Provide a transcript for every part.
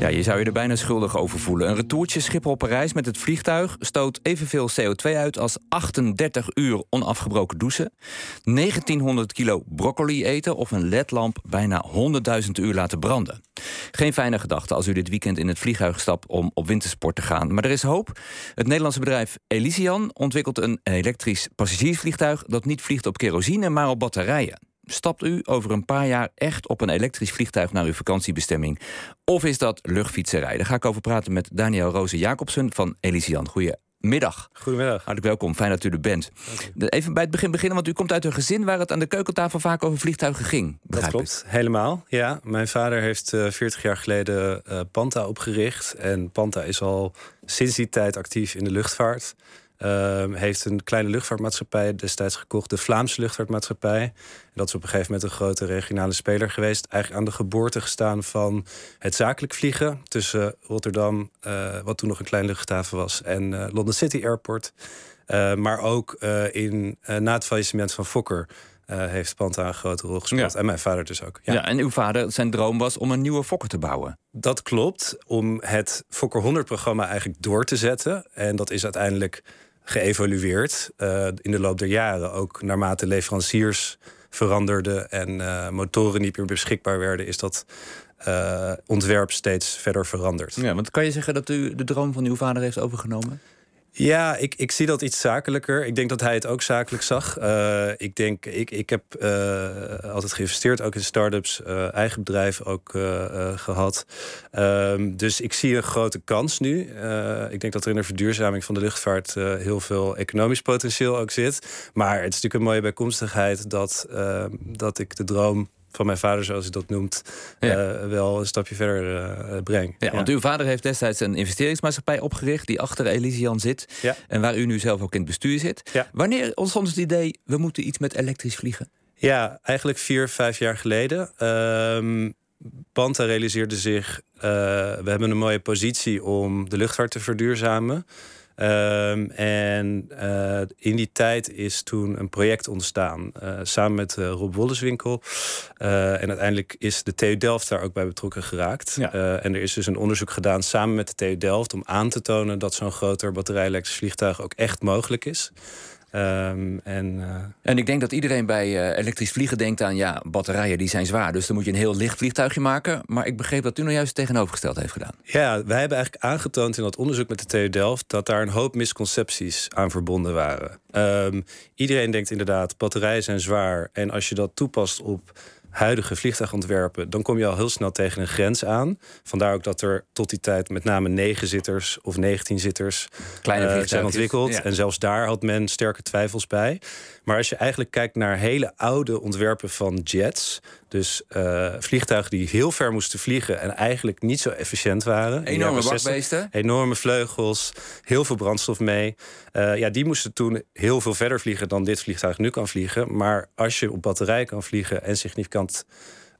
Ja, je zou je er bijna schuldig over voelen. Een retourtje Schiphol-Parijs met het vliegtuig stoot evenveel CO2 uit als 38 uur onafgebroken douchen, 1900 kilo broccoli eten of een ledlamp bijna 100.000 uur laten branden. Geen fijne gedachte als u dit weekend in het vliegtuig stapt om op wintersport te gaan. Maar er is hoop. Het Nederlandse bedrijf Elysian ontwikkelt een elektrisch passagiersvliegtuig dat niet vliegt op kerosine, maar op batterijen. Stapt u over een paar jaar echt op een elektrisch vliegtuig naar uw vakantiebestemming? Of is dat luchtfietserij? Daar ga ik over praten met Daniel Roze Jacobsen van Elysian. Goedemiddag. Goedemiddag. Hartelijk welkom, fijn dat u er bent. Even bij het begin beginnen, want u komt uit een gezin waar het aan de keukentafel vaak over vliegtuigen ging. Dat klopt, helemaal. Ja, mijn vader heeft uh, eh, 40 jaar geleden uh, Panta opgericht. En Panta is al sinds die tijd actief in de luchtvaart. Uh, heeft een kleine luchtvaartmaatschappij destijds gekocht, de Vlaamse luchtvaartmaatschappij. En dat is op een gegeven moment een grote regionale speler geweest. Eigenlijk aan de geboorte gestaan van het zakelijk vliegen tussen Rotterdam, uh, wat toen nog een kleine luchthaven was, en uh, London City Airport. Uh, maar ook in, na het faillissement van Fokker. heeft Panta een grote rol gespeeld. En mijn vader dus ook. Ja. ja. en uw vader, zijn droom was om een nieuwe Fokker te bouwen. Dat klopt, om het Fokker 100-programma eigenlijk door te zetten. En dat is uiteindelijk geëvolueerd uh, in de loop der jaren. Ook naarmate leveranciers veranderden en uh, motoren niet meer beschikbaar werden, is dat uh, ontwerp steeds verder veranderd. Ja, want kan je zeggen dat u de droom van uw vader heeft overgenomen? Ja, ik, ik zie dat iets zakelijker. Ik denk dat hij het ook zakelijk zag. Uh, ik denk, ik, ik heb uh, altijd geïnvesteerd, ook in start-ups, uh, eigen bedrijf ook gehad. Um, dus ik zie een grote kans nu. ik denk dat er in de verduurzaming van de luchtvaart heel veel economisch potentieel ook zit. Maar het is natuurlijk een mooie bijkomstigheid dat, ehm, dat ik de droom van mijn vader, zoals hij dat noemt, ja. uh, wel een stapje verder uh, breng. Ja, want uw vader heeft destijds een investeringsmaatschappij opgericht die achter Elysian zit en waar u nu zelf ook in het bestuur zit. Wanneer ontstond het idee, we moeten iets met elektrisch vliegen? Ja, eigenlijk vier, vijf jaar geleden. Um, Panta realiseerde zich, uh, we hebben een mooie positie om de luchtvaart te verduurzamen. Um, en uh, in die tijd is toen een project ontstaan. Uh, samen met uh, Rob Wolleswinkel. en uiteindelijk is de TU Delft daar ook bij betrokken geraakt. Ja. en er is dus een onderzoek gedaan samen met de TU Delft... om aan te tonen dat zo'n groter batterij-elektrisch vliegtuig ook echt mogelijk is. Um, en, uh... en ik denk dat iedereen bij uh, elektrisch vliegen denkt aan... ja, batterijen die zijn zwaar, dus dan moet je een heel licht vliegtuigje maken. Maar ik begreep dat u nou juist het tegenovergesteld heeft gedaan. Ja, wij hebben eigenlijk aangetoond in dat onderzoek met de TU Delft... dat daar een hoop misconcepties aan verbonden waren. Um, iedereen denkt inderdaad, batterijen zijn zwaar... en als je dat toepast op huidige vliegtuigontwerpen, dan kom je al heel snel tegen een grens aan. Vandaar ook dat er tot die tijd met name negen zitters of 19 zitters uh, zijn ontwikkeld. En zelfs daar had men sterke twijfels bij. Maar als je eigenlijk kijkt naar hele oude ontwerpen van jets, dus uh, vliegtuigen die heel ver moesten vliegen en eigenlijk niet zo efficiënt waren. Enorme bakbeesten. Enorme vleugels, heel veel brandstof mee. Uh, ja, die moesten toen heel veel verder vliegen dan dit vliegtuig nu kan vliegen. Maar als je op batterij kan vliegen en significant,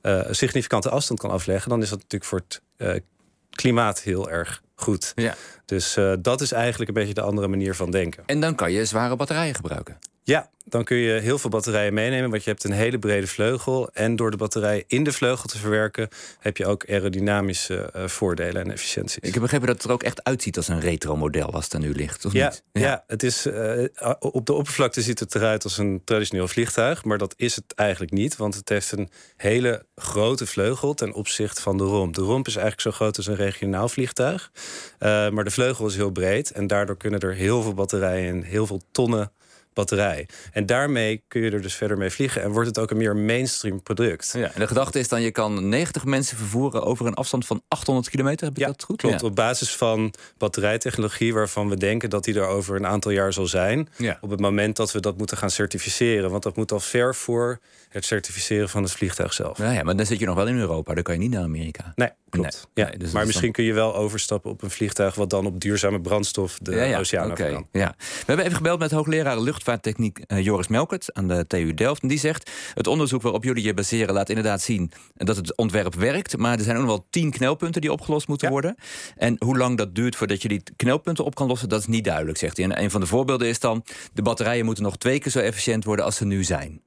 uh, significante afstand kan afleggen, dan is dat natuurlijk voor het klimaat heel erg goed. Ja. Dus dat is eigenlijk een beetje de andere manier van denken. En dan kan je zware batterijen gebruiken. Ja, dan kun je heel veel batterijen meenemen, want je hebt een hele brede vleugel. En door de batterij in de vleugel te verwerken, heb je ook aerodynamische uh, voordelen en efficiënties. Ik heb begrepen dat het er ook echt uitziet als een retro-model als het er nu ligt. Of ja, niet? Ja. ja, het is, uh, op de oppervlakte ziet het eruit als een traditioneel vliegtuig, maar dat is het eigenlijk niet, want het heeft een hele grote vleugel ten opzichte van de romp. De romp is eigenlijk zo groot als een regionaal vliegtuig, uh, maar de vleugel is heel breed en daardoor kunnen er heel veel batterijen in, heel veel tonnen batterij. En daarmee kun je er dus verder mee vliegen en wordt het ook een meer mainstream product. Ja, en de gedachte is dan, je kan 90 mensen vervoeren over een afstand van 800 kilometer. Heb ik dat goed? Klopt, op basis van batterijtechnologie waarvan we denken dat die er over een aantal jaar zal zijn. Ja. Op het moment dat we dat moeten gaan certificeren. Want dat moet al ver voor het certificeren van het vliegtuig zelf. Ja, ja maar dan zit je nog wel in Europa, dan kan je niet naar Amerika. Nee, klopt. ja. dus maar misschien kun je wel overstappen op een vliegtuig wat dan op duurzame brandstof de ja, oceaan okay. Ja. We hebben even gebeld met hoogleraar luchtvaarttechniek uh, Joris Melkert aan de TU Delft. En die zegt: het onderzoek waarop jullie je baseren laat inderdaad zien dat het ontwerp werkt, maar er zijn ook nog wel tien knelpunten die opgelost moeten worden. En hoe lang dat duurt voordat je die knelpunten op kan lossen, dat is niet duidelijk, zegt hij. En een van de voorbeelden is dan: de batterijen moeten nog twee keer zo efficiënt worden als ze nu zijn.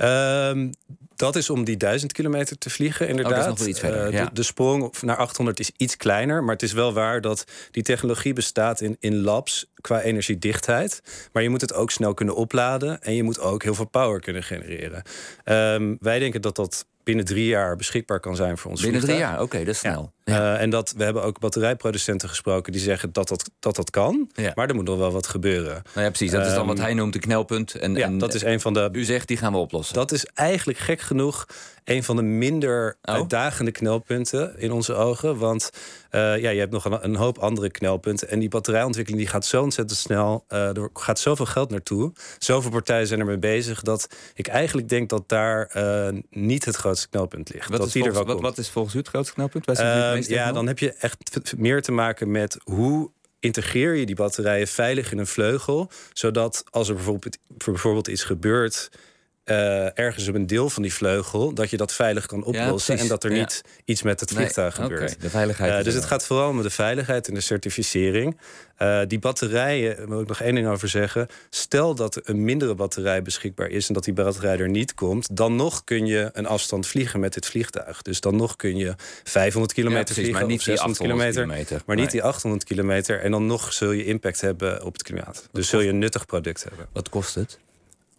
Ehm, dat is om die 1000 kilometer te vliegen, inderdaad. Oh, dat is nog wel iets verder, ja. de, de sprong naar 800 is iets kleiner. Maar het is wel waar dat die technologie bestaat in, in labs qua energiedichtheid. Maar je moet het ook snel kunnen opladen. En je moet ook heel veel power kunnen genereren. Ehm, wij denken dat dat binnen drie jaar beschikbaar kan zijn voor ons Binnen drie jaar, oké, dat is snel. Eh, en dat, we hebben ook batterijproducenten gesproken die zeggen dat dat, dat, dat kan. Ja. Maar er moet nog wel wat gebeuren. Nou ja, precies. Dat is dan wat Ehm, hij noemt een knelpunt. En, Ja, en dat is een van de u zegt, die gaan we oplossen. dat is eigenlijk gek genoeg een van de minder Oh. uitdagende knelpunten in onze ogen. Want eh, ja, je hebt nog een, een hoop andere knelpunten. En die batterijontwikkeling die gaat zo ontzettend snel. eh, er gaat zoveel geld naartoe. Zoveel partijen zijn ermee bezig. Dat ik eigenlijk denk dat daar niet het grootste knelpunt ligt. wat, dat is volgens, wel wat, komt. wat is volgens u het grootste knelpunt? Ja, dan heb je echt meer te maken met hoe integreer je die batterijen veilig in een vleugel. Zodat als er bijvoorbeeld, bijvoorbeeld iets gebeurt. Eh, ergens op een deel van die vleugel, dat je dat veilig kan oplossen. en dat er Ja. niet iets met het vliegtuig gebeurt. de veiligheid. Eh, dus het gaat vooral om de veiligheid en de certificering. Eh, die batterijen, daar wil ik nog één ding over zeggen. Stel dat er een mindere batterij beschikbaar is en dat die batterij er niet komt, dan nog kun je een afstand vliegen met dit vliegtuig. Dus dan nog kun je 500 Ja, kilometer precies, vliegen maar niet of die 600 800 kilometer. kilometer. Maar niet die 800 kilometer. En dan nog zul je impact hebben op het klimaat. Dus zul je een nuttig product hebben. Wat kost het?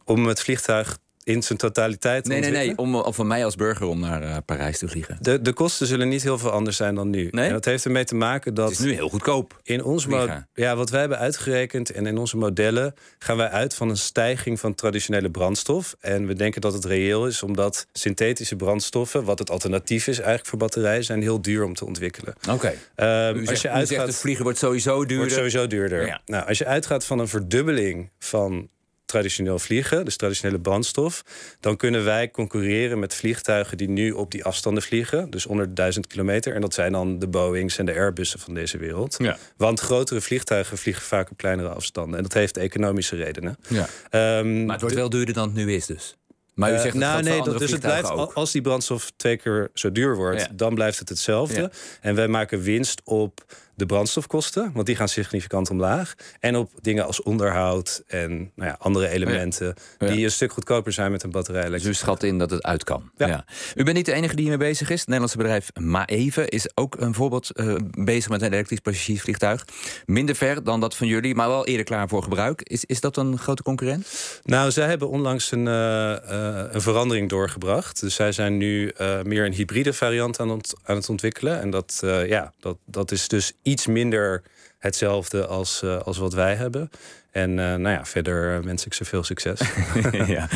Om het vliegtuig in zijn totaliteit te Nee, nee, nee. Om, voor mij als burger om naar eh, Parijs te vliegen. De, de kosten zullen niet heel veel anders zijn dan nu. Nee? En dat heeft ermee te maken dat... Het is nu heel goedkoop. In ons ja, wat wij hebben uitgerekend en in onze modellen gaan wij uit van een stijging van traditionele brandstof. En we denken dat het reëel is, omdat synthetische brandstoffen, wat het alternatief is eigenlijk voor batterijen, zijn heel duur om te ontwikkelen. Oké. Ehm, U als je uitgaat, zegt het vliegen wordt sowieso duurder. wordt sowieso duurder. Ja. Nou, als je uitgaat van een verdubbeling van traditioneel vliegen, dus traditionele brandstof, dan kunnen wij concurreren met vliegtuigen die nu op die afstanden vliegen, dus onder de 1000 kilometer. En dat zijn dan de Boeings en de Airbussen van deze wereld. Ja. Want grotere vliegtuigen vliegen vaak op kleinere afstanden. En dat heeft economische redenen. Ja. Ehm, Maar het wordt wel duurder dan het nu is dus. Maar u eh, zegt het nou, nee, dat, dus het blijft, ook. als die brandstof twee keer zo duur wordt, Ja. dan blijft het hetzelfde. Ja. En wij maken winst op de brandstofkosten, want die gaan significant omlaag. En op dingen als onderhoud en nou ja, andere elementen Ja. die een stuk goedkoper zijn met een batterij. Dus u schat in dat het uit kan. Ja. U bent niet de enige die hiermee bezig is. Het Nederlandse bedrijf Maeve is ook een voorbeeld eh, bezig met een elektrisch passagiersvliegtuig. Minder ver dan dat van jullie, maar wel eerder klaar voor gebruik. Is, is dat een grote concurrent? Nou, zij hebben onlangs een, eh, eh, een verandering doorgebracht. Dus zij zijn nu meer een hybride variant aan, ont- aan het ontwikkelen. En dat, ja, dat, dat is dus iets minder hetzelfde als, eh, als wat wij hebben. En eh, nou ja, verder eh, wens ik ze veel succes. ja.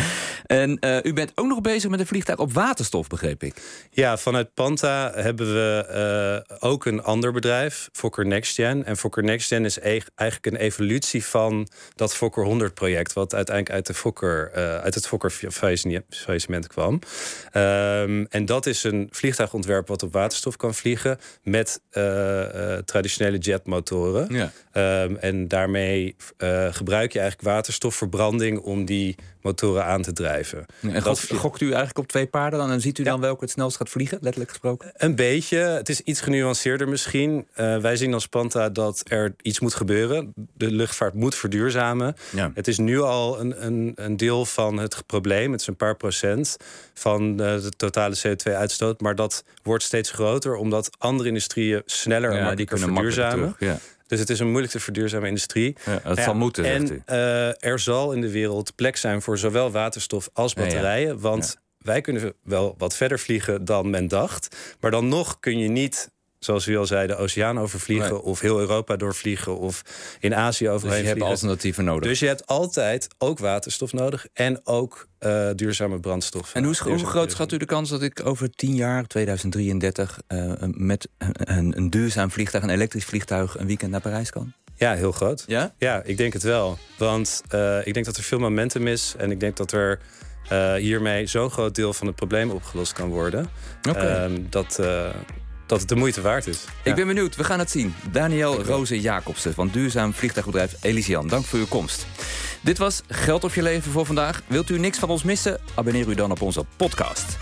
En eh, u bent ook nog bezig met een vliegtuig op waterstof, begreep ik. Ja, vanuit Panta hebben we ook een ander bedrijf, Fokker NextGen. En Fokker NextGen is eig- eigenlijk een evolutie van dat Fokker 100 project, wat uiteindelijk uit, de Fokker, uit het Fokker faillissement kwam. Ehm, en dat is een vliegtuigontwerp wat op waterstof kan vliegen met traditionele jetmotoren. Ja. Ehm, en daarmee gebruik je eigenlijk waterstofverbranding om die motoren aan te drijven. En Dat gokt, u eigenlijk op twee paarden dan? En ziet u Ja. dan welke het snelst gaat vliegen, letterlijk gesproken? Een beetje. Het is iets genuanceerder misschien. Eh, wij zien als Panta dat er iets moet gebeuren. De luchtvaart moet verduurzamen. Ja. Het is nu al een, een, een deel van het probleem. Het is een paar procent van eh, de totale CO2-uitstoot. Maar dat wordt steeds groter omdat andere industrieën sneller en Ja, die makkelijker verduurzamen. Dus het is een moeilijk te verduurzame industrie. Ja, dat Ja, zal moeten, en, zegt u. eh, er zal in de wereld plek zijn voor zowel waterstof als batterijen. Want wij kunnen wel wat verder vliegen dan men dacht. Maar dan nog kun je niet, zoals u al zei, de oceaan overvliegen... Nee. of heel Europa doorvliegen of in Azië Dus overheen je hebt alternatieven nodig. Dus je hebt altijd ook waterstof nodig en ook eh, duurzame brandstof. En hoe, groot schat u de kans dat ik over 10 jaar, 2033, eh, met een, een, duurzaam vliegtuig, een elektrisch vliegtuig, een weekend naar Parijs kan? Ja, heel groot. Ja? Ja, ik denk het wel. Want eh, ik denk dat er veel momentum is. En ik denk dat er hiermee zo'n groot deel van het probleem opgelost kan worden. Oké. Ehm, dat, dat het de moeite waard is. Ja. Ik ben benieuwd, we gaan het zien. Daniel Roze Jacobsen van duurzaam vliegtuigbedrijf Elysian. Dank voor uw komst. Dit was Geld op je leven voor vandaag. Wilt u niks van ons missen? Abonneer u dan op onze podcast.